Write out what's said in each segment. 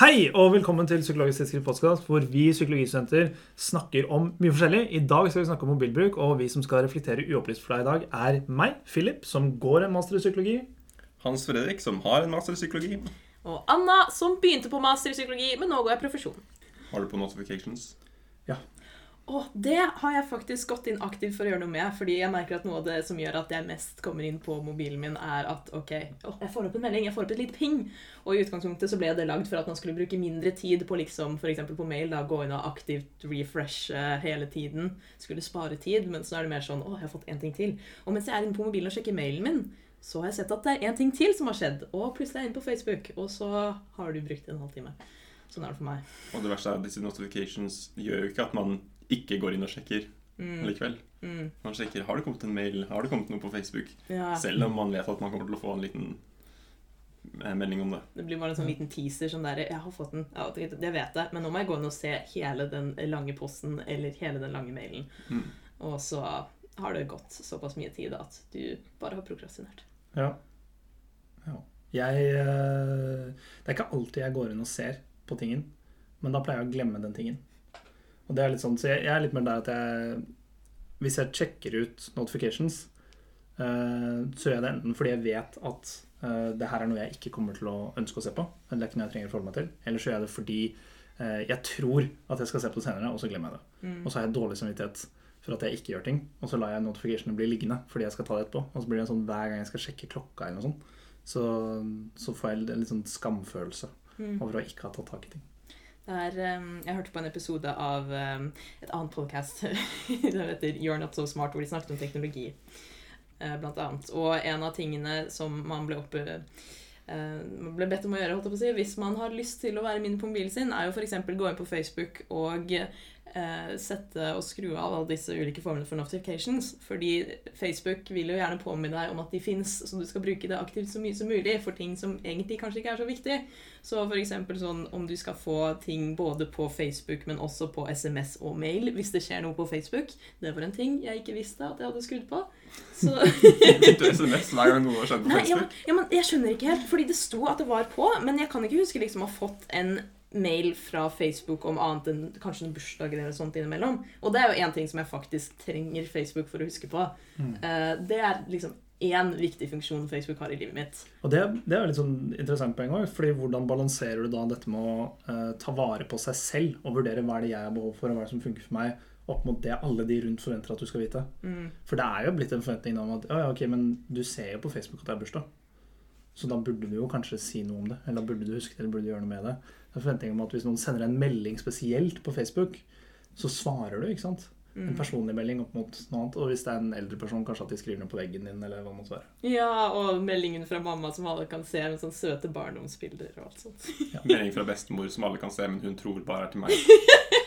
Hei og velkommen til Psykologisk tidsskrift podkast, hvor vi psykologistudenter snakker om mye forskjellig. I dag skal vi snakke om mobilbruk, og vi som skal reflektere uopplyst for deg i dag, er meg, Philip, som går en master i psykologi. Hans Fredrik, som har en master i psykologi. Og Anna, som begynte på master i psykologi, men nå går jeg profesjon. Har du på notifications? Ja. Og det har jeg faktisk gått inn aktivt for å gjøre noe med, fordi jeg merker at noe av det som gjør at jeg mest kommer inn på mobilen min, er at ok, å, jeg får opp en melding, jeg får opp et lite ping. Og i utgangspunktet så ble det lagd for at man skulle bruke mindre tid på liksom, f.eks. på mail, da, gå inn og aktivt refreshe hele tiden. Skulle spare tid, men så er det mer sånn å, jeg har fått én ting til. Og mens jeg er inne på mobilen og sjekker mailen min, så har jeg sett at det er én ting til som har skjedd. Og plutselig er jeg inne på Facebook, og så har du brukt en halvtime. Sånn er det for meg. Og det verste er at disse notifications gjør jo ikke at man ikke går inn og sjekker Mm. likevel. Mm. Man sjekker har det kommet en mail, har det kommet noe på Facebook. Ja. Selv om man vet at man kommer til å få en liten eh, melding om det. Det blir bare en sånn liten teaser sånn der, jeg har fått den, ja, det det vet jeg, men nå må jeg gå inn og se hele den lange posten eller hele den lange mailen. Mm. Og så har det gått såpass mye tid at du bare har prokrastinert. Ja. ja. Jeg eh, Det er ikke alltid jeg går inn og ser på tingen, men da pleier jeg å glemme den tingen. Og det er litt sånn, Så jeg, jeg er litt mer der at jeg Hvis jeg sjekker ut notifications, uh, så gjør jeg det enten fordi jeg vet at uh, det her er noe jeg ikke kommer til å ønske å se på, eller det er ikke noe jeg trenger å forholde meg til, eller så gjør jeg det fordi uh, jeg tror at jeg skal se på det senere, og så glemmer jeg det. Mm. Og så har jeg dårlig samvittighet for at jeg ikke gjør ting. Og så lar jeg notificationene bli liggende fordi jeg skal ta det etterpå. Og så blir det sånn hver gang jeg skal sjekke klokka, eller noe sånt, så, så får jeg en litt sånn skamfølelse Mm. over å ikke ha tatt tak i ting. Det er, um, jeg hørte på en episode av um, et annet podcast som heter You're Not So Smart, hvor de snakket om teknologi, eh, blant annet. Og en av tingene som man ble oppe eh, man ble bedt om å gjøre, holdt jeg på å si, hvis man har lyst til å være mindre på mobilen sin, er jo f.eks. gå inn på Facebook og eh, sette og skru av alle disse ulike formene for notifications. Fordi Facebook vil jo gjerne påminne deg om at de fins, så du skal bruke det aktivt så mye som mulig for ting som egentlig kanskje ikke er så viktig. Så eksempel sånn om du skal få ting både på Facebook, men også på SMS og mail hvis det skjer noe på Facebook. Det var en ting jeg ikke visste at jeg hadde skrudd på. Så Fikk du SMS hver gang noe skjedde på Nei, ja, men- ja, men jeg skjønner ikke helt, fordi det sto at det var på, men jeg kan ikke huske liksom å ha fått en mail fra Facebook om annet enn kanskje en bursdag eller sånt innimellom. Og det er jo én ting som jeg faktisk trenger Facebook for å huske på. Mm. Uh, det er liksom én viktig funksjon Facebook har i livet mitt. Og det, det er jo litt sånn interessant poeng òg, hvordan balanserer du da dette med å uh, ta vare på seg selv og vurdere hva er det jeg har behov for, og hva er det som funker for meg, opp mot det alle de rundt forventer at du skal vite? Mm. For det er jo blitt en forventning om at ja, ja, ok, men du ser jo på Facebook at det er bursdag. Så da burde du jo kanskje si noe om det. Eller da burde du huske det, eller burde du gjøre noe med det. Det er forventning om at hvis noen sender en melding spesielt på Facebook, så svarer du, ikke sant? En Mm. personlig melding opp mot noe annet. Og hvis det er en eldre person, kanskje at de skriver noe på veggen din, eller hva det måtte være. Ja, og meldingen fra mamma som alle kan se, med sånne søte barndomsbilder og alt sånt. Melding fra bestemor som alle kan se, men hun tror bare er til meg.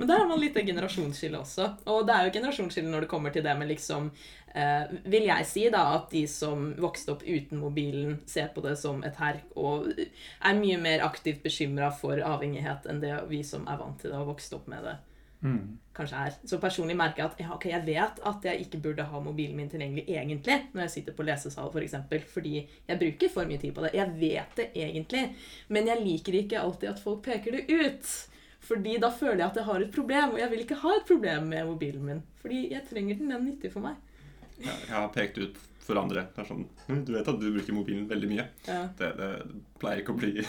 Men der har man litt av generasjonsskille også. Og det er jo generasjonsskille når det kommer til det med liksom eh, Vil jeg si da at de som vokste opp uten mobilen, ser på det som et herk og er mye mer aktivt bekymra for avhengighet enn det vi som er vant til det og vokste opp med det, kanskje er. Så personlig merker jeg at ja, okay, jeg vet at jeg ikke burde ha mobilen min tilgjengelig egentlig når jeg sitter på lesesal, f.eks. For eksempel, fordi jeg bruker for mye tid på det. Jeg vet det egentlig, men jeg liker ikke alltid at folk peker det ut. Fordi da føler jeg at jeg har et problem, og jeg vil ikke ha et problem med mobilen min. Fordi jeg trenger den, den er nyttig for meg. Jeg, jeg har pekt ut for andre. Det er sånn, «Hm, Du vet at du bruker mobilen veldig mye. Ja. Det, det pleier ikke å bli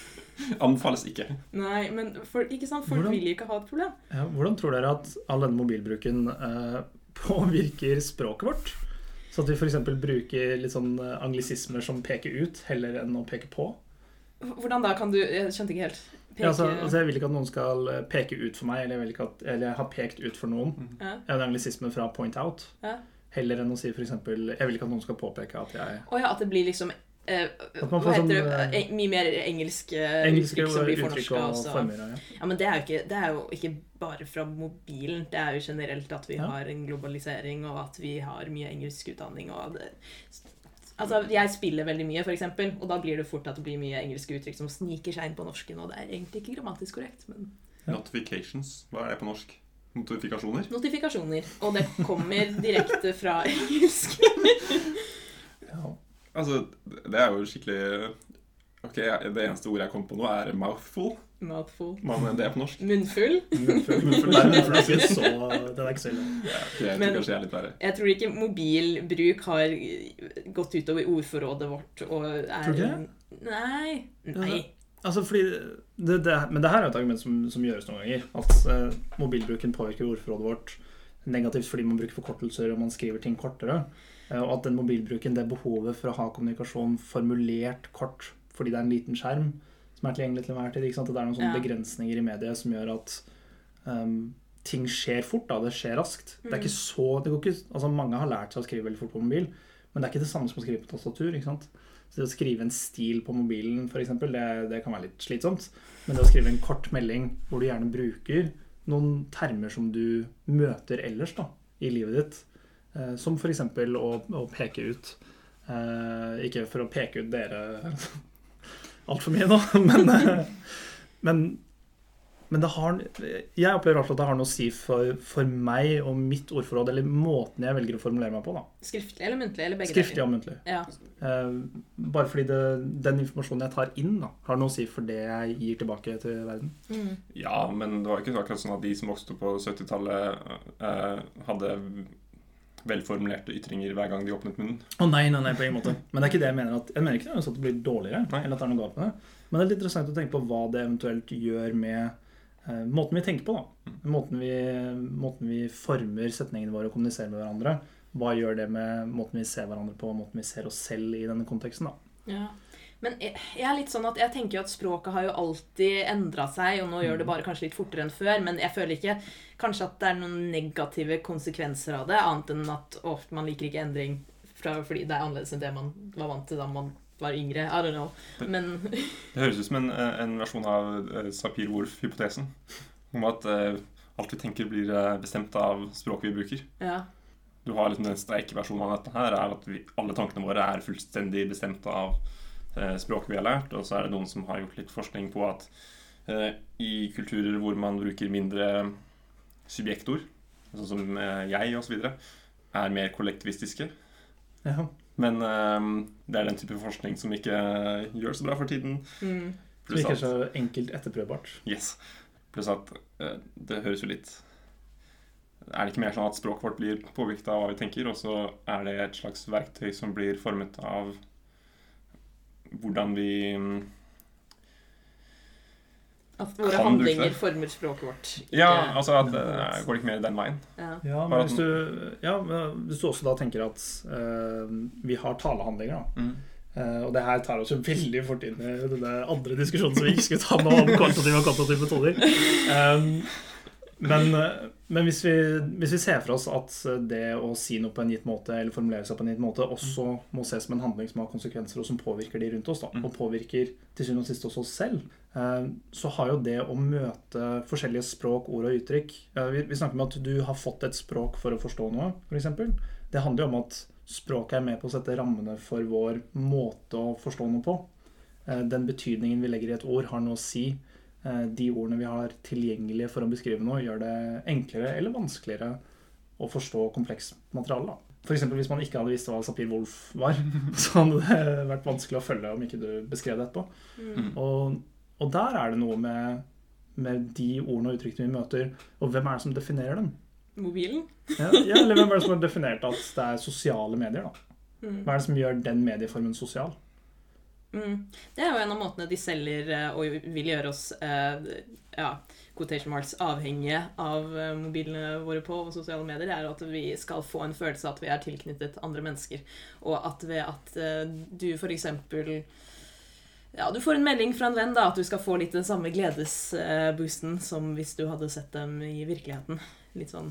Anbefales ikke. Nei, men for, ikke sant? folk Hvordan- vil ikke ha et problem. Ja, hvordan tror dere at all denne mobilbruken eh, påvirker språket vårt? Så at vi f.eks. bruker litt sånn eh, anglisismer som peker ut, heller enn å peke på? Hvordan da kan du Jeg skjønte ikke helt. Peke, Ja, altså, altså Jeg vil ikke at noen skal eh, peke ut for meg, eller jeg vil ikke at eller jeg har pekt ut for noen. ja. Ja, en anglisisme fra point out. Ja. Heller enn å si f.eks. Jeg vil ikke at noen skal påpeke at jeg Å ja, at det blir liksom eh, Hva heter sånn, det? eh, Eh, Mye mer engelske, Engelske uttrykk som blir fornorska. og former. Ja. Ja, men det er, jo ikke, det er jo ikke bare fra mobilen. Det er jo generelt at vi Ja. har en globalisering, og at vi har mye engelsk utdanning. Og det, altså, jeg spiller veldig mye, for eksempel, og da blir det fort at det blir mye engelske uttrykk som sniker seg inn på norsken, og det er egentlig ikke grammatisk korrekt, men Notifications. Hva er det på norsk? Notifikasjoner? Notifikasjoner. Og det kommer direkte fra engelsk. Ja. Altså, det er jo skikkelig Ok, Det eneste ordet jeg kom på nå, er 'mouthful'. Mouthful. Hva er det på norsk? Munnfull. Munnfull. Munnfull. Nei, munnfull er ikke så Den er ikke så ille. Ja, okay, jeg tror Men- kanskje jeg er litt verre. Jeg tror ikke mobilbruk har gått utover ordforrådet vårt og er Tror du ikke Nei. Nei. Altså, fordi det, det, Men det her er et argument som, som gjøres noen ganger. At eh, mobilbruken påvirker ordforrådet vårt negativt fordi man bruker forkortelser og man skriver ting kortere. Eh, og at den mobilbruken, det behovet for å ha kommunikasjon formulert kort fordi det er en liten skjerm som er tilgjengelig til enhver tid. Ikke sant? Det er noen sånne Ja. begrensninger i mediet som gjør at um, ting skjer fort. da, Det skjer raskt. Det er Mm. ikke så, det går ikke, altså Mange har lært seg å skrive veldig fort på mobil, men det er ikke det samme som å skrive på tastatur. ikke sant? Så det å skrive en stil på mobilen, for eksempel, det, det kan være litt slitsomt. Men det å skrive en kort melding hvor du gjerne bruker noen termer som du møter ellers da, i livet ditt, eh, som f.eks. Å, å peke ut eh, Ikke for å peke ut dere altfor mye nå, men, men men det har, jeg opplever i at det har noe å si for, for meg og mitt ordforråd, eller måten jeg velger å formulere meg på. da. Skriftlig eller muntlig? Eller begge Skriftlig deler? og muntlig. Ja. Eh, bare fordi det, den informasjonen jeg tar inn, da, har noe å si for det jeg gir tilbake til verden. Mm. Ja, men det var ikke akkurat sånn at de som vokste opp på 70-tallet, eh, hadde velformulerte ytringer hver gang de åpnet munnen. Å nei, nei, nei, på ingen måte. Men det er ikke det jeg mener. At, jeg mener ikke at det blir dårligere, Nei. eller at det er noe galt med det. Men det er litt interessant å tenke på hva det eventuelt gjør med eh, måten vi tenker på. da. Måten vi, måten vi former setningene våre og kommuniserer med hverandre. Hva gjør det med måten vi ser hverandre på, og måten vi ser oss selv i denne konteksten? da. Ja. Men jeg, jeg er litt sånn at jeg tenker jo at språket har jo alltid endra seg, og nå gjør det bare kanskje litt fortere enn før, men jeg føler ikke kanskje at det er noen negative konsekvenser av det, annet enn at å, man liker ikke endring fra, fordi det er annerledes enn det man var vant til da man var yngre. I don't know. Men Det høres ut som en, en versjon av uh, Sapir-Wolf-hypotesen Om at uh, alt vi tenker, blir eh, bestemt av språket vi bruker. ja. Du har liksom Den streike versjonen av dette her er at vi, alle tankene våre er fullstendig bestemt av eh, språket vi har lært. Og så er det noen som har gjort litt forskning på at eh, i kulturer hvor man bruker mindre subjektord, sånn som eh, jeg osv., er mer kollektivistiske. Ja. Men eh, det er den type forskning som ikke eh, gjør så bra for tiden. mm. Som ikke er så enkelt etterprøvbart. Yes. Pluss at eh, det høres jo litt Er det ikke mer sånn at språket vårt blir påvirket av hva vi tenker, og så er det et slags verktøy som blir formet av hvordan vi mm, At våre Kan handlinger former språket vårt. ikke- Ja, altså at uh, Går det ikke mer den veien? ja. Ja, men hvis du, ja, men hvis du også da tenker at uh, vi har talehandlinger, da. Eh, og det her tar oss jo veldig fort inn i denne andre diskusjonen som vi ikke skulle ta nå, om kvalitative og kvantitative metoder. Um, men men hvis, vi, hvis vi ser for oss at det å si noe på en gitt måte eller formulere seg på en gitt måte også må ses som en handling som har konsekvenser, og som påvirker de rundt oss, da, Mm. og påvirker til syvende og sist også oss selv, eh, så har jo det å møte forskjellige språk, ord og uttrykk eh, Vi, vi snakker om at du har fått et språk for å forstå noe, f.eks. Det handler jo om at språket er med på å sette rammene for vår måte å forstå noe på. Eh, Den betydningen vi legger i et ord, har noe å si. Eh, De ordene vi har tilgjengelige for å beskrive noe, gjør det enklere eller vanskeligere å forstå komplekst materiale. F.eks. For eksempel hvis man ikke hadde visst hva Sapir-Wolf var, så hadde det vært vanskelig å følge om ikke du beskrev det etterpå. Mm. Og, og der er det noe med, med de ordene og uttrykkene vi møter, og hvem er det som definerer dem? Mobilen? Ja, ja, eller hvem er det som har definert at det er sosiale medier? da? Mm. Hva er det som gjør den medieformen sosial? Mm. Det er jo en av måtene de selger eh, og vil gjøre oss eh, ja, quotation marks, avhengige av eh, mobilene våre på og sosiale medier, er at vi skal få en følelse av at vi er tilknyttet andre mennesker. Og at ved at du f.eks. Ja, du får en melding fra en venn da, at du skal få litt den samme gledesboosten som hvis du hadde sett dem i virkeligheten. Litt sånn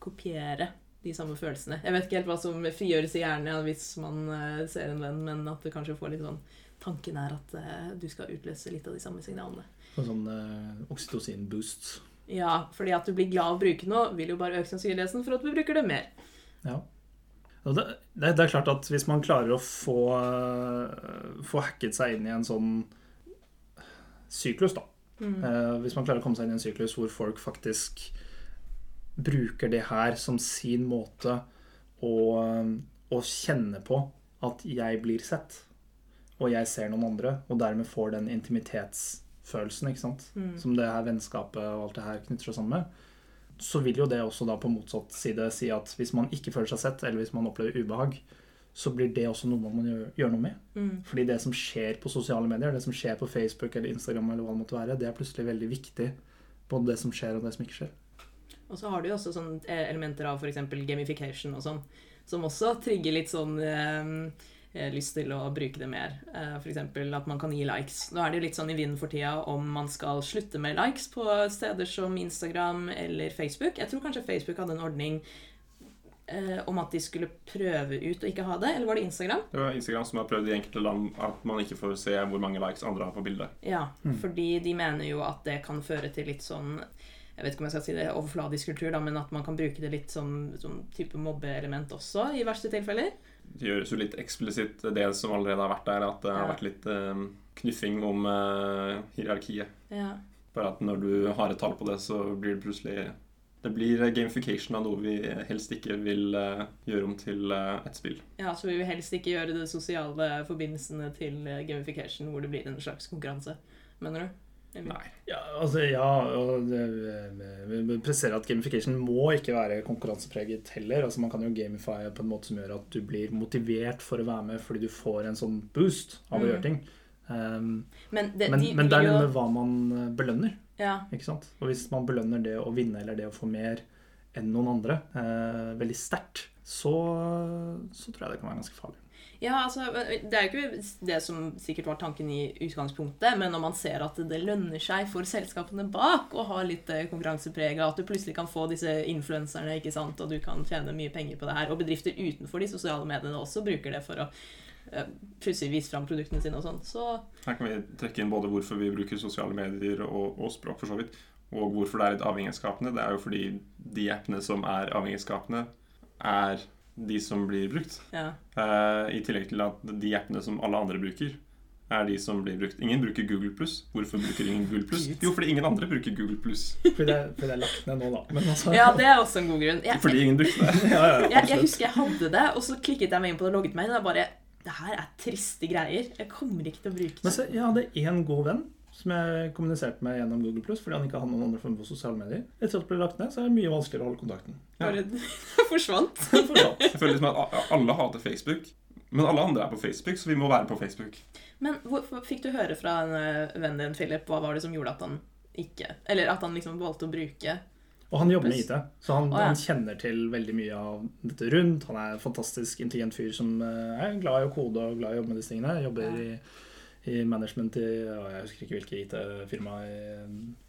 kopiere de samme følelsene. Jeg vet ikke helt hva som frigjøres i hjernen ja, hvis man ser en venn, men at du kanskje får litt sånn Tanken er at eh, du skal utløse litt av de samme signalene. En sånn uh, oksytocin-boost. Ja, fordi at du blir glad av å bruke noe, vil jo bare øke sannsynligheten for at du bruker det mer. Ja. Det, det, det er klart at hvis man klarer å få, eh, få hacket seg inn i en sånn syklus, da. Mm. Eh, hvis man klarer å komme seg inn i en syklus hvor folk faktisk bruker det her som sin måte å, å kjenne på at jeg blir sett. Og jeg ser noen andre, og dermed får den intimitetsfølelsen, ikke sant, Mm. som det her vennskapet og alt det her knytter seg sammen med, så vil jo det også da på motsatt side si at hvis man ikke føler seg sett, eller hvis man opplever ubehag, så blir det også noe man må gjøre, noe med. Mm. Fordi det som skjer på sosiale medier, det som skjer på Facebook eller Instagram, eller hva det måtte være, det er plutselig veldig viktig. Både det som skjer, og det som ikke skjer. Og så har du jo også sånne elementer av f.eks. gamification og sånn, som også trigger litt sånn eh, eh, lyst til å bruke det mer. Eh, F.eks. at man kan gi likes. Nå er det jo litt sånn i vinden for tida om man skal slutte med likes på steder som Instagram eller Facebook. Jeg tror kanskje Facebook hadde en ordning eh, om at de skulle prøve ut å ikke ha det. Eller var det Instagram? Det var Instagram som har prøvd i enkelte land at man ikke får se hvor mange likes andre har på bildet. Ja, Mm. fordi de mener jo at det kan føre til litt sånn jeg vet ikke om jeg skal si det overfladisk kultur, da, men at man kan bruke det litt som, som type mobbeelement også, i verste tilfeller. Det gjøres jo litt eksplisitt det som allerede har vært der, at det har vært litt eh, knuffing om uh, hierarkiet. Ja. Bare at når du har et tall på det, så blir det plutselig Det blir gamification av noe vi helst ikke vil uh, gjøre om til uh, et spill. ja, så vi vil helst ikke gjøre de sosiale forbindelsene til gamification hvor det blir en slags konkurranse, mener du? Nei. Ja, altså, ja vi presiserer at gamification må ikke være konkurransepreget heller. Altså, man kan jo gamify på en måte som gjør at du blir motivert for å være med fordi du får en sånn boost av å Mm. gjøre ting. Um, Men, det, men, de men det er noe med hva man eh, belønner. ja, ikke sant? Og hvis man belønner det å vinne eller det å få mer enn noen andre eh, veldig sterkt, så, så tror jeg det kan være ganske farlig. Ja, altså Det er jo ikke det som sikkert var tanken i utgangspunktet, men når man ser at det lønner seg for selskapene bak å ha litt eh, konkurransepreg, at du plutselig kan få disse influenserne, ikke sant, og du kan tjene mye penger på det her, og bedrifter utenfor de sosiale mediene også bruker det for å eh, plutselig vise fram produktene sine og sånn, så Her kan vi trekke inn både hvorfor vi bruker sosiale medier og, og språk, for så vidt. Og hvorfor det er litt avhengighetsskapende. Det er jo fordi de appene som er avhengighetsskapende, er de som blir brukt. ja. Eh, I tillegg til at de appene som alle andre bruker, er de som blir brukt. Ingen bruker Google pluss. Hvorfor bruker ingen Google pluss? Jo, fordi ingen andre bruker Google pluss. Fordi det, fordi det er lagt ned nå, da. Men altså, ja, det er også en god grunn. Jeg, Fordi ingen brukte det. ja, ja, jeg, jeg husker jeg hadde det, og så klikket jeg meg inn på det og logget meg inn, og bare Det her er triste greier. Jeg kommer ikke til å bruke det. Men så, jeg hadde én god venn som jeg kommuniserte med gjennom Google Pluss fordi han ikke hadde noen andre former for sosiale medier. Etter at det ble lagt ned, så er det mye vanskeligere å holde kontakten. Ja. Bare forsvant. Forsvant. Jeg føler liksom at alle hater Facebook, men alle andre er på Facebook, så vi må være på Facebook. Men hvor, fikk du høre fra en venn din, Philip, hva var det som gjorde at han ikke Eller at han liksom valgte å bruke Og han jobber med IT, så han, oh, ja. han kjenner til veldig mye av dette rundt. Han er en fantastisk intelligent fyr som eh, er glad i å kode og glad i å jobbe med disse tingene. Jobber Ja. i, i management i Jeg husker ikke hvilket IT-firma i,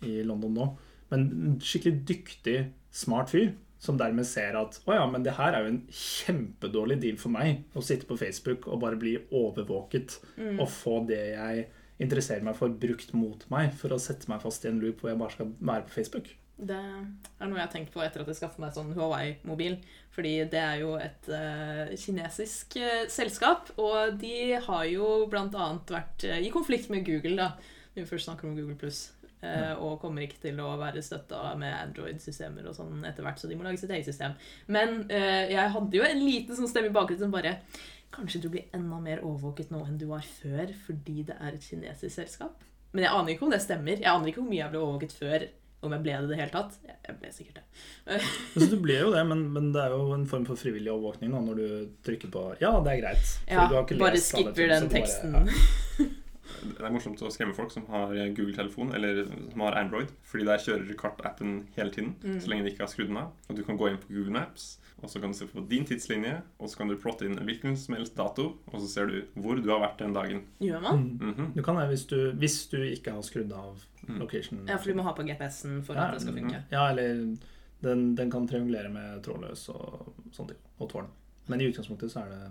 i London nå. Men en skikkelig dyktig, smart fyr. Som dermed ser at å ja, men det her er jo en kjempedårlig deal for meg. Å sitte på Facebook og bare bli overvåket Mm. og få det jeg interesserer meg for, brukt mot meg. For å sette meg fast i en loop hvor jeg bare skal være på Facebook. Det er noe jeg har tenkt på etter at jeg skaffet meg sånn Huawei-mobil. Fordi det er jo et uh, kinesisk uh, selskap, og de har jo annet vært uh, i konflikt med Google, da. Når vi først snakker om Google Pluss. Ja. og kommer ikke til å være støtta med Android-systemer og sånn etter hvert, så de må lage sitt eget system. Men jeg hadde jo en liten sånn stemme i bakgrunnen som bare Kanskje du blir enda mer overvåket nå enn du var før fordi det er et kinesisk selskap? Men jeg aner ikke om det stemmer. Jeg aner ikke hvor mye jeg ble overvåket før. Om jeg ble det i det hele tatt. Jeg ble sikkert det. Altså, du blir jo det, men, men det er jo en form for frivillig overvåkning nå, når du trykker på 'ja, det er greit'. Ja, du har ikke bare lest alle skipper ting, den teksten. bare- ja. Det er morsomt å skremme folk som har Google-telefon eller som har Android, fordi der kjører kartappen hele tiden, Mm. så lenge de ikke har skrudd den av. Og du kan gå inn på Google Maps, og så kan du se på din tidslinje, og så kan du plotte inn hvilken som helst dato, og så ser du hvor du har vært den dagen. Gjør man? Mm. -hmm. Du kan det hvis du, hvis du ikke har skrudd av. location. Ja, for du må ha på GPS-en for at det skal funke. Ja, eller den, den kan triangulere med trådløs og sånne ting. Og tårn. Men i utgangspunktet så er det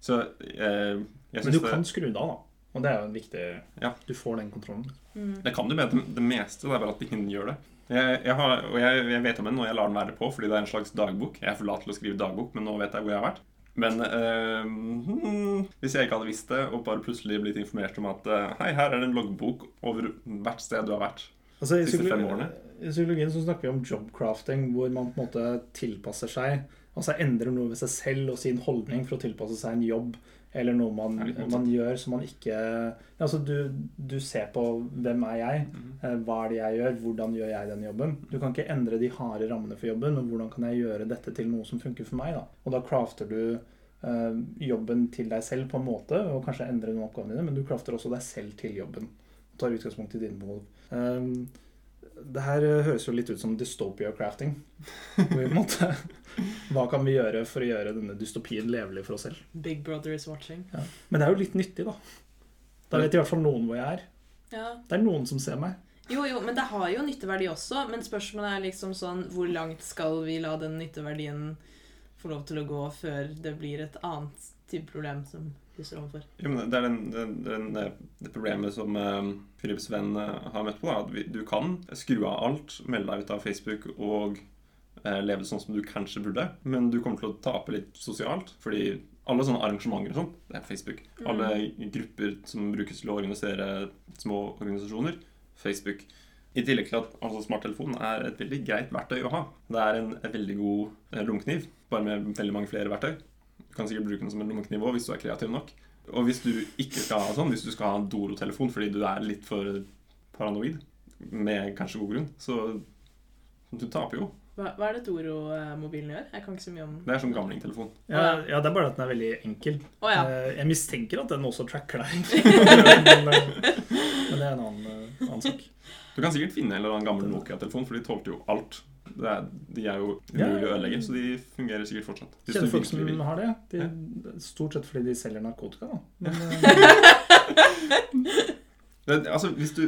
Så eh, jeg Men du det, kan skru det av, da. Og det er jo en viktig Ja. Du får den kontrollen. Mm. det kan du med det, det meste, det er bare at ingen gjør det. Jeg, jeg, har, og jeg, jeg vet om en, og jeg lar den være på, fordi det er en slags dagbok. Jeg er for lat til å skrive dagbok, men nå vet jeg hvor jeg har vært. Men hmm, hvis jeg ikke hadde visst det, og bare plutselig blitt informert om at eh, hei, her er det en loggbok over hvert sted du har vært. Altså, de Siste fem årene. i psykologien så snakker vi om jobcrafting, hvor man på en måte tilpasser seg. Altså endrer noe ved seg selv og sin holdning for å tilpasse seg en jobb eller noe man, man gjør som man ikke Altså du, du ser på hvem er jeg, Mhm. Hva er det jeg gjør, hvordan gjør jeg den jobben. Du kan ikke endre de harde rammene for jobben, men hvordan kan jeg gjøre dette til noe som funker for meg? da? Og da crafter du eh, jobben til deg selv på en måte, og kanskje endrer noen oppgavene dine, men du crafter også deg selv til jobben. Og tar utgangspunkt i dine behov. Um, det her eh, høres jo litt ut som dystopia crafting. på en måte. Hva kan vi gjøre for å gjøre denne dystopien levelig for oss selv? Big Brother is watching. Men det er jo litt nyttig, da. Da vet i hvert fall noen hvor jeg er. Ja. Det er noen som ser meg. Jo, jo, men det har jo nytteverdi også. Men spørsmålet er liksom sånn Hvor langt skal vi la den nytteverdien få lov til å gå før det blir et annet type problem som vi står overfor? Jo, men det er den, den, den, det problemet som uh, Philips venn eh, har møtt på. Da, at vi, du kan skru av alt, melde deg ut av Facebook og eh, leve sånn som du kanskje burde. Men du kommer til å tape litt sosialt. Fordi alle sånne arrangementer og sånn, det er Facebook. Alle grupper som brukes til å organisere små organisasjoner, Facebook. I tillegg til at altså, smarttelefonen er et veldig greit verktøy å ha. Det er en, veldig god eh, lommekniv, bare med veldig mange flere verktøy. Du kan sikkert bruke den som en lommekniv også, hvis du er kreativ nok. Og hvis du ikke skal ha sånn, hvis du skal ha en Doro-telefon fordi du er litt for paranoid, med kanskje god grunn, så du taper jo. Hva, hva er det Doro-mobilen gjør? Jeg kan ikke så mye om Det er som gamlingtelefon. Ja, ja, Det er bare at den er veldig enkel. Oh, ja. Eh, Jeg mistenker at den også tracker deg. men, eh, men det er en annen, eh, annen sak. Du kan sikkert finne en eller annen gammel Nokia-telefon, for de tålte jo alt. Det er, de er jo Ja. umulig å ødelegge, så de fungerer sikkert fortsatt. Kjenner folk som vil. har det. De, stort sett fordi de selger narkotika. da. Men, Det, altså, hvis du,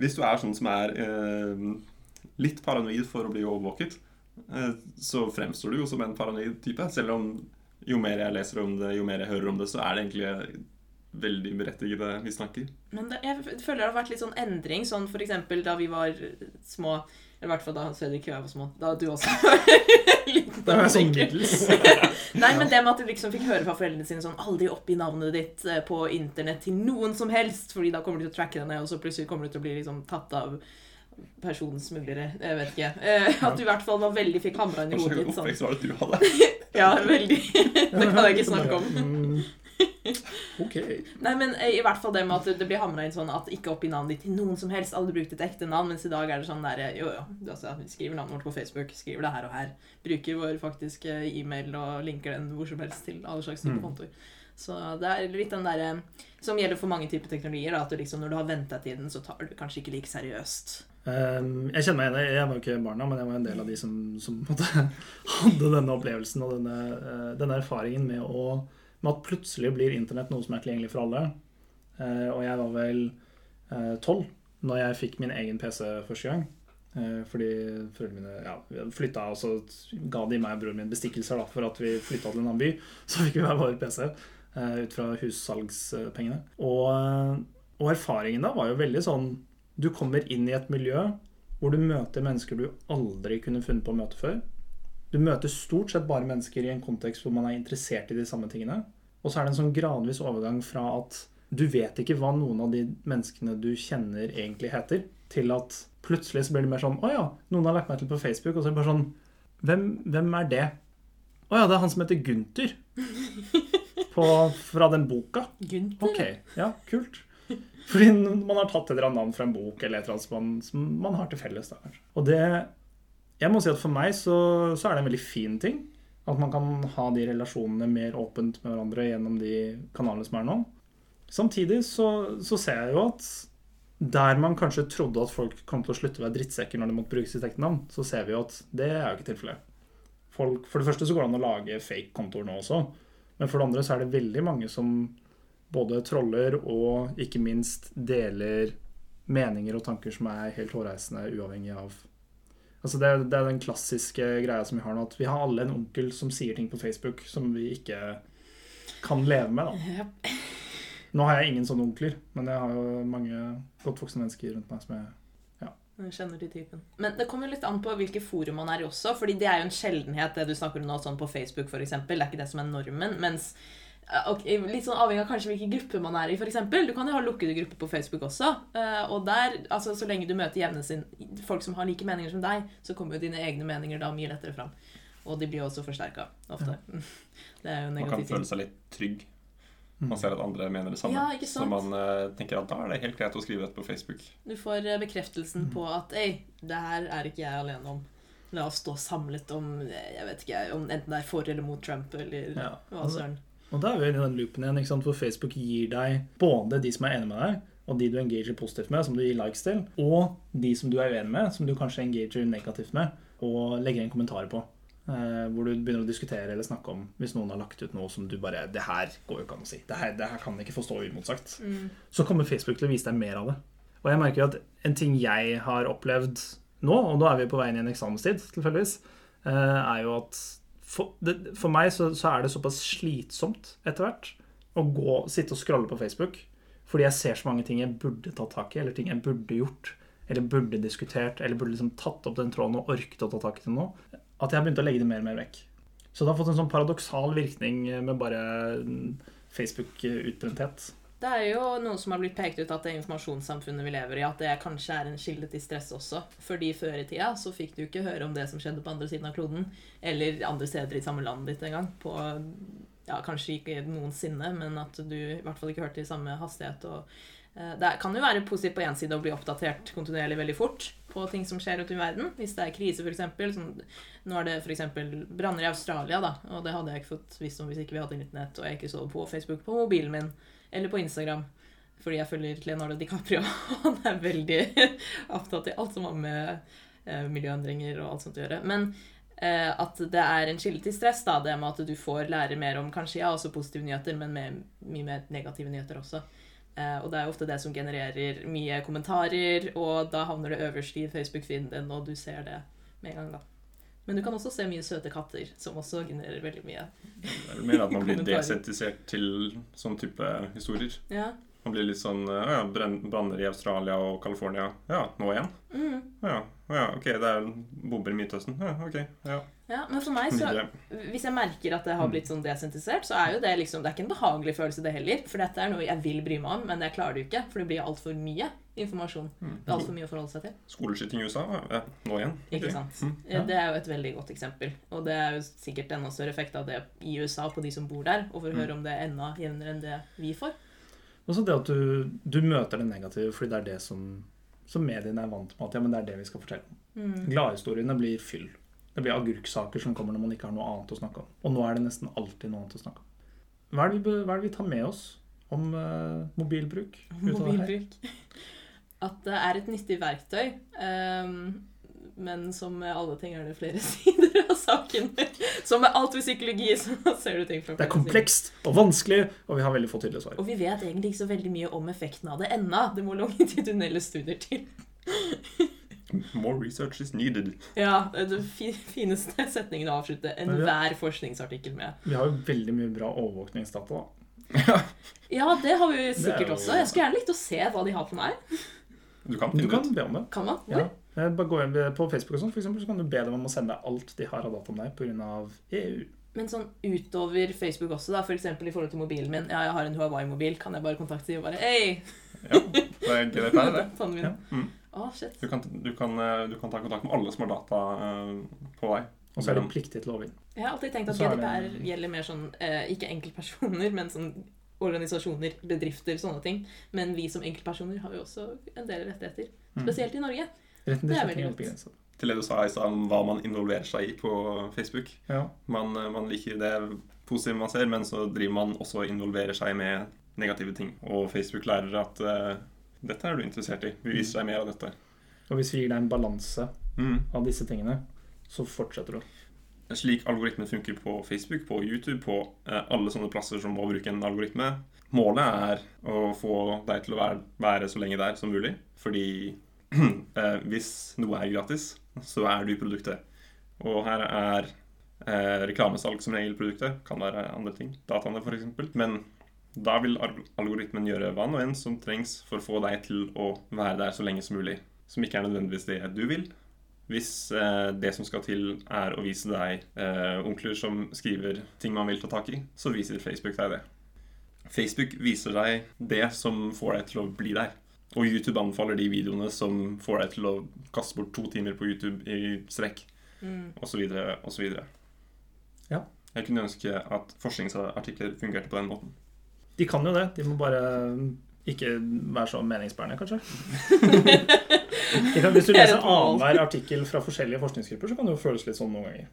hvis du er sånn som er eh, litt paranoid for å bli overvåket, så fremstår du jo som en paranoid type. Selv om jo mer jeg leser om det, jo mer jeg hører om det, så er det egentlig veldig berettigede mistanker. Men det, jeg føler det har vært litt sånn endring, sånn for eksempel da vi var små Eller i hvert fall da Hans Fredrik og jeg var små. Da du også var liten. det er sånn middels. Nei, men det med at du liksom fikk høre fra foreldrene sine sånn Aldri oppgi navnet ditt eh, på internett til noen som helst, fordi da kommer de til å tracke deg ned, og så plutselig kommer du til å bli liksom tatt av personsmuglere. Jeg vet ikke. Eh, at du i hvert fall var veldig fikk hamra inn i hodet ditt. Sånn. var det du hadde? Ja, veldig. det kan jeg ikke snakke om. Ok. Nei, men eh, i hvert fall det med at det blir hamra inn sånn at ikke oppgi navnet ditt til noen som helst. Alle brukte et ekte navn, mens i dag er det sånn der Jo, jo, du, altså, skriver navnet vårt på Facebook, skriver det her og her. Bruker vår faktiske e-mail og linker den hvor som helst til alle slags typer Mm. kontoer. Så det er litt den derre Som gjelder for mange typer teknologier, da, at du liksom, når du har ventetiden, så tar du kanskje ikke like seriøst. Um, jeg kjenner meg igjen. Jeg var jo ikke barna, men jeg var en del av de som, som hadde denne opplevelsen og denne, eh, denne erfaringen med, å, med at plutselig blir internett noe som er tilgjengelig for alle. Eh, og jeg var vel tolv når jeg fikk min egen PC første gang. Eh, fordi foreldrene mine ja, flytta, og så ga de meg og broren min bestikkelser da, for at vi flytta til en annen by. Så fikk vi hver vår PC eh, ut fra hussalgspengene. Og, eh, og erfaringen da var jo veldig sånn Du kommer inn i et miljø hvor du møter mennesker du aldri kunne funnet på å møte før. Du møter stort sett bare mennesker i en kontekst hvor man er interessert i de samme tingene. Og så er det en sånn gradvis overgang fra at du vet ikke hva noen av de menneskene du kjenner egentlig heter, til at plutselig så blir det mer sånn Å ja, noen har lagt meg til på Facebook, og så er det bare sånn Hvem, hvem er det? Å ja, det er han som heter Gunther. På, fra den boka. Gunther? Ok, ja, kult. Fordi man har tatt et eller annet navn fra en bok eller et eller annet som man, som man har til felles. Da. Og det Jeg må si at for meg så, så er det en veldig fin ting. At man kan ha de relasjonene mer åpent med hverandre gjennom de kanalene som er nå. Samtidig så, så ser jeg jo at der man kanskje trodde at folk kom til å slutte å være drittsekker når de måtte bruke sitt ekte navn, så ser vi jo at det er jo ikke tilfellet. Folk, for det første så går det an å lage fake-kontoer nå også. Men for det andre så er det veldig mange som både troller og ikke minst deler meninger og tanker som er helt hårreisende, uavhengig av Altså det, det er den klassiske greia som vi har nå, at vi har alle en onkel som sier ting på Facebook som vi ikke kan leve med. da. Yep. Nå har jeg ingen sånne onkler, men jeg har jo mange godt voksne mennesker rundt meg som jeg Jeg kjenner til typen. Men det kommer litt an på hvilke forum man er i også. fordi det er jo en sjeldenhet, det du snakker om nå, sånn på Facebook f.eks. Det er ikke det som er normen. Mens eh, ok, Litt sånn avhengig av kanskje hvilken gruppe man er i, f.eks. Du kan jo ha lukkede grupper på Facebook også. eh, Og der, altså så lenge du møter jevne sin, folk som har like meninger som deg, så kommer jo dine egne meninger da mye lettere fram. Og de blir også forsterka ofte. Det er jo negativt. Man kan føle seg litt trygg. Mm. Man ser at andre mener det samme. Ja, ikke så man uh, tenker at da er det helt greit å skrive dette på Facebook. Du får bekreftelsen Mm. på at Ei, det her er ikke jeg alene om. La oss stå samlet om jeg vet ikke, om enten det er for eller mot Trump eller Ja, hva altså- søren. Og da er vi inne i den loopen igjen, ikke sant? hvor Facebook gir deg både de som er enige med deg, og de du engager positivt med, som du gir likes til, og de som du er uenig med, som du kanskje engager negativt med, og legger inn kommentarer på. Eh, hvor du begynner å diskutere eller snakke om hvis noen har lagt ut noe som du bare Det her går jo ikke an å si. Det her, det her kan ikke få stå uimotsagt. Mm. Så kommer Facebook til å vise deg mer av det. Og jeg merker jo at en ting jeg har opplevd nå, og nå er vi på vei inn i en eksamenstid, tilfeldigvis, eh, er jo at for, det, for meg så, så er det såpass slitsomt etter hvert å gå, sitte og scrolle på Facebook. Fordi jeg ser så mange ting jeg burde tatt tak i, eller ting jeg burde gjort. Eller burde diskutert, eller burde liksom tatt opp den tråden og orket å ta tak i det nå. At jeg har begynt å legge det mer og mer vekk. Så det har fått en sånn paradoksal virkning med bare mm, Facebook-utbrenthet. Det er jo noen som har blitt pekt ut at det informasjonssamfunnet vi lever i, at det kanskje er en kilde til stress også. Fordi før i tida så fikk du ikke høre om det som skjedde på andre siden av kloden, eller andre steder i samme landet ditt engang. På ja, kanskje ikke noensinne, men at du i hvert fall ikke hørte i samme hastighet. og eh, det kan jo være positivt på én side å bli oppdatert kontinuerlig veldig fort på ting som skjer ute i verden. Hvis det er krise, f.eks. Sånn, nå er det f.eks. branner i Australia, da, og det hadde jeg ikke fått visst om hvis ikke vi hadde internett og jeg ikke så på Facebook på mobilen min eller på Instagram. Fordi jeg følger Leonardo DiCaprio. Han er veldig opptatt i alt som har med eh, miljøendringer og alt sånt å gjøre. Men eh, at det er en kilde til stress, da, det med at du får lære mer om kanskje ja, også positive nyheter, men med, mye mer negative nyheter også. Eh, og det er jo ofte det som genererer mye kommentarer, og da havner det øverst i Facebook-feeden din, og du ser det med en gang, da. Men du kan også se mye søte katter, som også genererer veldig mye. Det er vel mer at man blir desentisert til sånn type historier. Ja. Man blir litt sånn Ja, branner i Australia og California. Ja, nå igjen? Mm. Ja, ja, ok, det er bomber i Midtøsten. Ja, ok. Ja, ja. Men for meg så. Hvis jeg merker at det har blitt sånn desentisert, så er jo det liksom Det er ikke en behagelig følelse, det heller. For dette er noe jeg vil bry meg om, men jeg klarer det jo ikke. For det blir altfor mye informasjon. Mm. Det er altfor mye å forholde seg til. Skoleskyting i USA? Ja, nå igjen? Ikke sant? Mm. Ja. Det er jo et veldig godt eksempel. Og det er jo sikkert enda større effekt av det i USA på de som bor der. Og for å Mm. høre om det er enda jevnere enn det vi får. Og så det at du, du møter det negative fordi det er det som, som mediene er vant med. At ja, men det er det vi skal fortelle om. Mm. Gladhistoriene blir fyll. Det blir agurksaker som kommer når man ikke har noe annet å snakke om. Og nå er det nesten alltid noe annet å snakke om. Hva er det vi, hva er det vi tar med oss om uh, mobilbruk? ut av det her? Mobilbruk. At det er et nyttig verktøy. Um, men som med alle ting er det flere sider av saken. Som med alt ved psykologi, så ser du ting fra Det er komplekst og vanskelig, og vi har veldig få tydelige svar. Og vi vet egentlig ikke så veldig mye om effekten av det ennå. Det må longitudinelle studier til. More research is needed. Ja, det er den fineste setningen å avslutte enhver forskningsartikkel med. Vi har jo veldig mye bra overvåkningsdata. da. Ja, det har vi er sikkert også. Jeg skulle gjerne likt å se hva de har på meg. Du kan Du kan be om det. Kan man? Ja. Hvor? Bare gå inn på Facebook og sånn, for eksempel, så kan du be dem om å sende alt de har av data om deg pga. EU. Men sånn utover Facebook også, da, for eksempel i forhold til mobilen min. Ja, jeg har en Huawei-mobil. Kan jeg bare kontakte dem og bare Hei! Ja, det er GDPR, det. Min. Ja. Mm. Å, shit. Du kan, du, kan, eh, du kan ta kontakt med alle som har data uh, på vei. Og så er det pliktig til å logge. Jeg har alltid tenkt at er det- GDPR gjelder mer sånn uh, Ikke enkeltpersoner, men sånn organisasjoner, bedrifter, sånne ting. Men vi som enkeltpersoner har jo også en del rettigheter. Mm. Spesielt i Norge. Det er veldig godt. Til det du sa i stad om hva man involverer seg i på Facebook. Ja. Man, eh, man liker det positive man ser, men så driver man også og involverer seg med negative ting. Og Facebook lærer at uh, dette er du interessert i. Vi viser deg mer av dette. Og hvis vi gir deg en balanse Mm. av disse tingene, så fortsetter du. Slik algoritmen funker på Facebook, på YouTube, på eh, alle sånne plasser som må bruke en algoritme. Målet er å få deg til å være, være så lenge der som mulig. Fordi eh, hvis noe er gratis, så er du produktet. Og her er eh, reklamesalg som regel produktet. Kan være andre ting. Dataene, f.eks. Men da vil algoritmen gjøre hva nå enn som trengs for å få deg til å være der så lenge som mulig. Som ikke er nødvendigvis det du vil, hvis eh, det som skal til, er å vise deg eh, onkler som skriver ting man vil ta tak i, så viser Facebook deg det. Facebook viser deg det som får deg til å bli der. Og YouTube anbefaler de videoene som får deg til å kaste bort to timer på YouTube i strekk, Mm. osv., osv. Ja. Jeg kunne ønske at forskningsartikler fungerte på den måten. De kan jo det. De må bare ikke være så meningsbærende, kanskje. Hvis du Det er leser annenhver artikkel fra forskjellige forskningsgrupper, så kan det jo føles litt sånn noen ganger.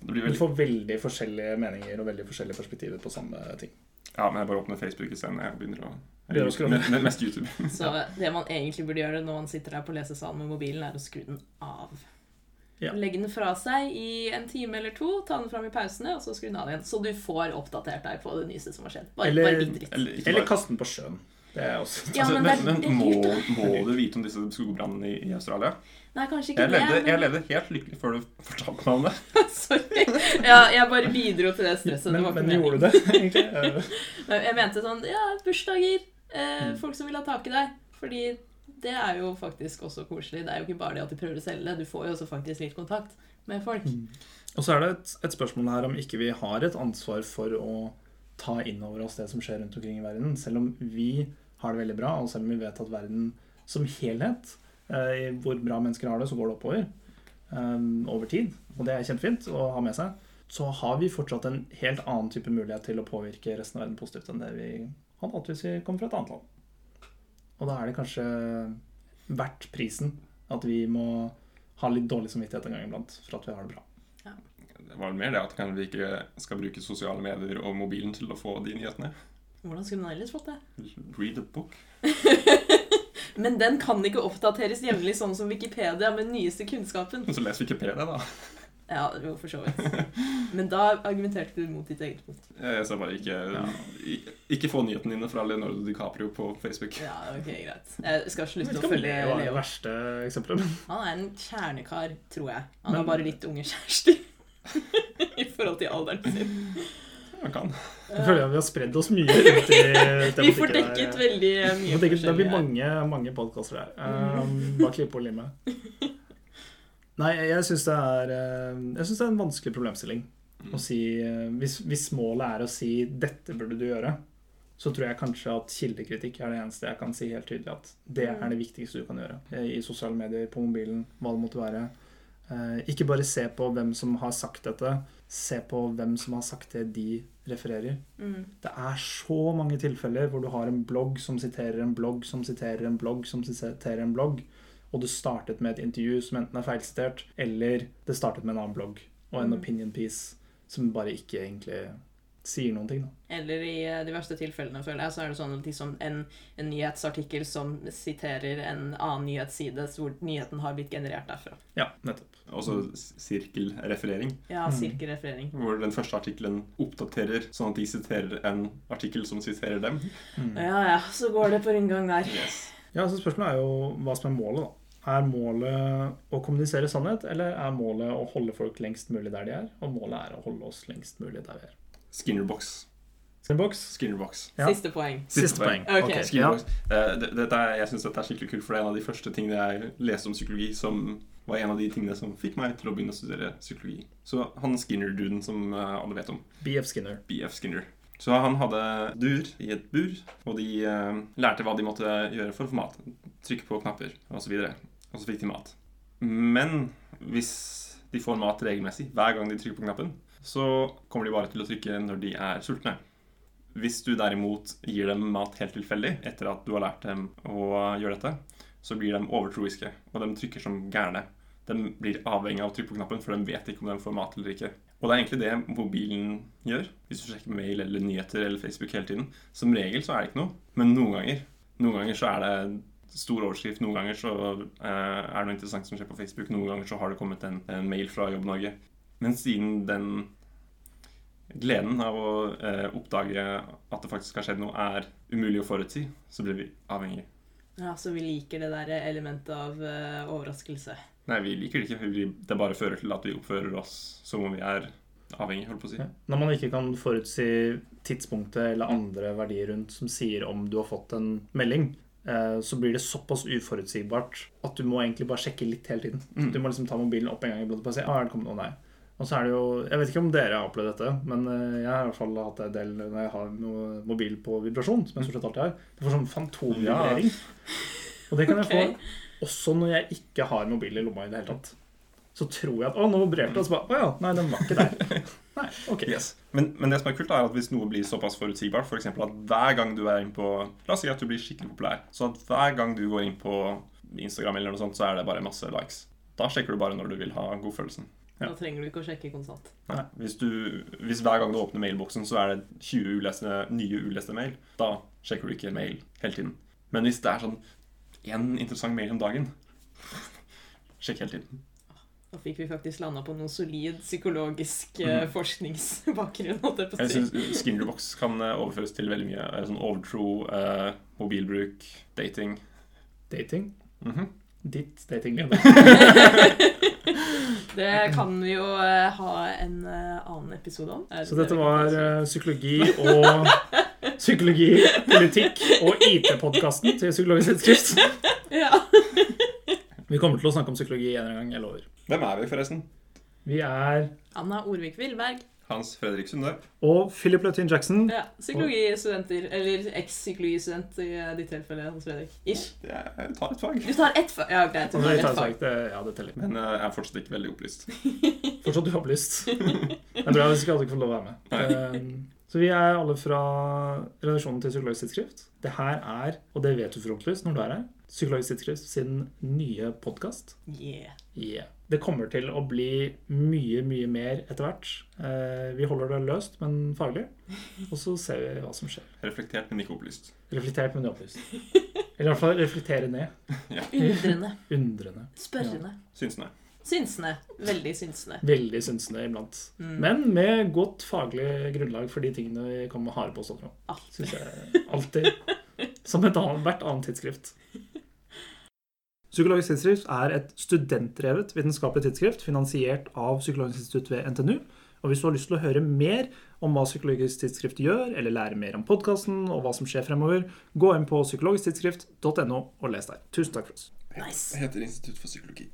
Det blir Du får veldig forskjellige meninger og veldig forskjellige perspektiver på samme ting. Ja, men jeg bare åpner Facebook isteden. Jeg begynner å med, Mest YouTube. Så det man egentlig burde gjøre når man sitter her på lesesalen med mobilen, er å skru den av. Ja. Legge den fra seg i en time eller to, ta den fram i pausene, og så skru den av igjen. Så du får oppdatert deg på det nyeste som har skjedd. Bare, Eller- bare. Eller, bare. Eller kast den på sjøen. Også Ja, altså, men men, men må, må du vite om disse skogbrannene i, i Australia? Nei, kanskje ikke Jeg levde, det. jeg levde helt lykkelig før du fortalte meg om det. Sorry. Ja, jeg bare bidro til det stresset. Men, det var men gjorde du det, egentlig? Eh, Jeg mente sånn Ja, bursdager. Eh, Mm. folk som vil ha tak i deg. Fordi det er jo faktisk også koselig. Det er jo ikke bare det at de prøver å selge det. Du får jo også faktisk litt kontakt med folk. Og så er det et, et spørsmål her om ikke vi har et ansvar for å ta inn over oss det som skjer rundt omkring i verden. Selv om vi har det veldig bra, og selv om vi vet at verden som helhet, eh, hvor bra mennesker har det, så går det oppover eh, over tid. Og det er kjempefint å ha med seg. Så har vi fortsatt en helt annen type mulighet til å påvirke resten av verden positivt enn det vi hadde hatt hvis vi kom fra et annet land. Og da er det kanskje verdt prisen at vi må ha litt dårlig samvittighet en gang iblant for at vi har det bra. Det var vel mer det at vi ikke skal bruke sosiale medier og mobilen til å få de nyhetene. Hvordan skulle man ellers fått det? Read a book. Men den kan ikke oppdateres jevnlig, sånn som Wikipedia med den nyeste kunnskapen. Så les Wikipedia, da. Ja, jo, for så vidt. Men da argumenterte du mot ditt eget punkt. Jeg sa bare ikke Ikke få nyhetene dine fra Leonardo DiCaprio på Facebook. Ja, ok, greit. Jeg skal slutte å følge Leo. det verste eksempelet. Han er en kjernekar, tror jeg. Han Men- har bare litt unge kjærester. I forhold til alderen sin. Han kan. Jeg føler at vi har spredd oss mye ut i Vi får dekket veldig mye får dekket- Det blir mange, mange podkaster der. Um, bare klippe og lime. Nei, jeg syns det eh, det er en vanskelig problemstilling å si eh, hvis, hvis målet er å si 'dette burde du gjøre', så tror jeg kanskje at kildekritikk er det eneste jeg kan si helt tydelig at det er det viktigste du kan gjøre. Eh, I sosiale medier, på mobilen, hva det måtte være. Eh, Ikke bare se på hvem som har sagt dette, se på hvem som har sagt det de refererer. Mm. Det er så mange tilfeller hvor du har en blogg som siterer en blogg som siterer en blogg som siterer en blogg, og du startet med et intervju som enten er feilsitert, eller det startet med en annen blogg og en mm. opinion piece som bare ikke egentlig sier noen ting. Da. Eller i eh, de verste tilfellene, føler jeg, så er det sånn liksom en, en nyhetsartikkel som siterer en annen nyhetsside, hvor nyheten har blitt generert derfra. Ja, nettopp. S- sirkelreferering, Ja, Mm. sirkelreferering. hvor den første artikkelen oppdaterer sånn at de siterer en artikkel som siterer dem. Mm. Ja ja, så går det på rundgang der. Yes. Ja, så Spørsmålet er jo hva som er målet. da. Er målet å kommunisere sannhet, eller er målet å holde folk lengst mulig der de er? Og målet er å holde oss lengst mulig der vi er. Skinnerbox. Skinnerbox? Skinnerbox. Ja. Siste poeng. Siste poeng. Ok. Okay. ja. Skinnerbox. Eh, det- det, er, jeg syns dette er skikkelig kult, for det er en av de første tingene jeg leste om psykologi som var en av de tingene som fikk meg til å begynne å studere psykologi. Så han Skinner-duden som eh, alle vet om, BF Skinner. BF Skinner. Så han hadde dur i et bur, og de eh, lærte hva de måtte gjøre for å få mat. Trykke på knapper, og så videre. Og så fikk de mat. Men hvis de får mat regelmessig, hver gang de trykker på knappen, så kommer de bare til å trykke når de er sultne. Hvis du derimot gir dem mat helt tilfeldig etter at du har lært dem å gjøre dette, så blir de overtroiske, og de trykker som gærne. De blir avhengig av å trykke på knappen, for de vet ikke om de får mat eller ikke. Og det er egentlig det mobilen gjør, hvis du sjekker mail eller nyheter eller Facebook hele tiden. Som regel så er det ikke noe, men noen ganger, noen ganger så er det stor overskrift, noen ganger så eh, er det noe interessant som skjer på Facebook, noen ganger så har det kommet en, en mail fra Jobb Norge. Men siden den gleden av å eh, oppdage at det faktisk har skjedd noe, er umulig å forutsi, så blir vi avhengige. Ja, Så vi liker det der elementet av uh, overraskelse. Nei, vi liker det ikke. Det bare fører til at vi oppfører oss som om vi er avhengige, holdt på å si. Ja. Når man ikke kan forutsi tidspunktet eller andre verdier rundt som sier om du har fått en melding, eh, så blir det såpass uforutsigbart at du må egentlig bare sjekke litt hele tiden. Mm. Du må liksom ta mobilen opp en gang iblant og bare se ah, er det kommet noe, nei. Og så er det jo, Jeg vet ikke om dere har opplevd dette, men eh, jeg har i hvert fall hatt det en del når jeg har noe mobil på vibrasjon. som jeg stort sett alltid har. Det får sånn fantomvibrering. Og det kan jeg okay. få også når jeg ikke har mobil i lomma i det hele tatt. så tror jeg at Å, nå vibrerte det. Og så bare Å ja, nei, den var ikke der. Nei, ok. Yes. Men, men det som er kult, er at hvis noe blir såpass forutsigbart, f.eks. For at hver gang du er inn på La oss si at du blir skikkelig populær. Så at hver gang du går inn på Instagram, eller noe sånt, så er det bare masse likes. Da sjekker du bare når du vil ha godfølelsen. Ja. Da trenger du ikke å sjekke konstant. Nei. Hvis, du, hvis hver gang du åpner mailboksen, så er det 20 uleste, nye uleste mail, da sjekker du ikke mail hele tiden. Men hvis det er sånn én interessant mail om dagen, sjekk hele tiden. Da fikk vi faktisk landa på noe solid psykologisk eh, Mhm. forskningsbakgrunn. jeg syns Skinderbox kan eh, overføres til veldig mye. eh, Sånn overtro, eh, mobilbruk, dating. Dating. Mhm. Ditt datingliv. Det kan vi jo eh, ha en eh, annen episode om. Det Så det dette var eh, psykologi og Psykologi, politikk og IT-podkasten til Psykologisk tidsskrift. Ja. Vi kommer til å snakke om psykologi en eller annen gang, jeg lover. Hvem er vi, forresten? Vi er Anna Orvik Villberg. Hans Fredrik Sunde. og Philip Lutin-Jackson. Ja, psykologistudenter. Eller eks-psykologistudent i eh, ditt tilfelle, Hans Fredrik. Ish. Jeg tar et fag. Du tar ett fag. Ja, greit. Du Og tar et fag. eh, ja, det teller. Men uh, jeg er fortsatt ikke veldig opplyst. Fortsatt uopplyst. Det er bra hvis ikke alle får lov å være med. Um, Så vi er alle fra redaksjonen til Psykologisk tidsskrift. Det her er, og det vet du forhåpentligvis når du er her, Psykologisk tidsskrift sin nye podkast. Yeah. Yeah. Det kommer til å bli mye, mye mer etter hvert. Eh, vi holder det løst, men faglig. Og så ser vi hva som skjer. Reflektert, men ikke opplyst. Reflektert, men opplyst. Eller i hvert fall reflektere ned. Undrende. Undrende. Spørrende. Synsende. Synsende. Veldig synsende. Veldig synsende iblant. Mm. Men med godt faglig grunnlag for de tingene vi kommer med harde påstander om. Alt. Alltid. Som et annet, hvert annet tidsskrift. Psykologisk tidsskrift er et studentdrevet vitenskapelig tidsskrift finansiert av Psykologisk institutt ved NTNU. Og hvis du har lyst til å høre mer om hva Psykologisk tidsskrift gjør, eller lære mer om podkasten og hva som skjer fremover, gå inn på psykologisktidsskrift.no og les der. Tusen takk for oss. Nice. Det heter Institutt for psykologi.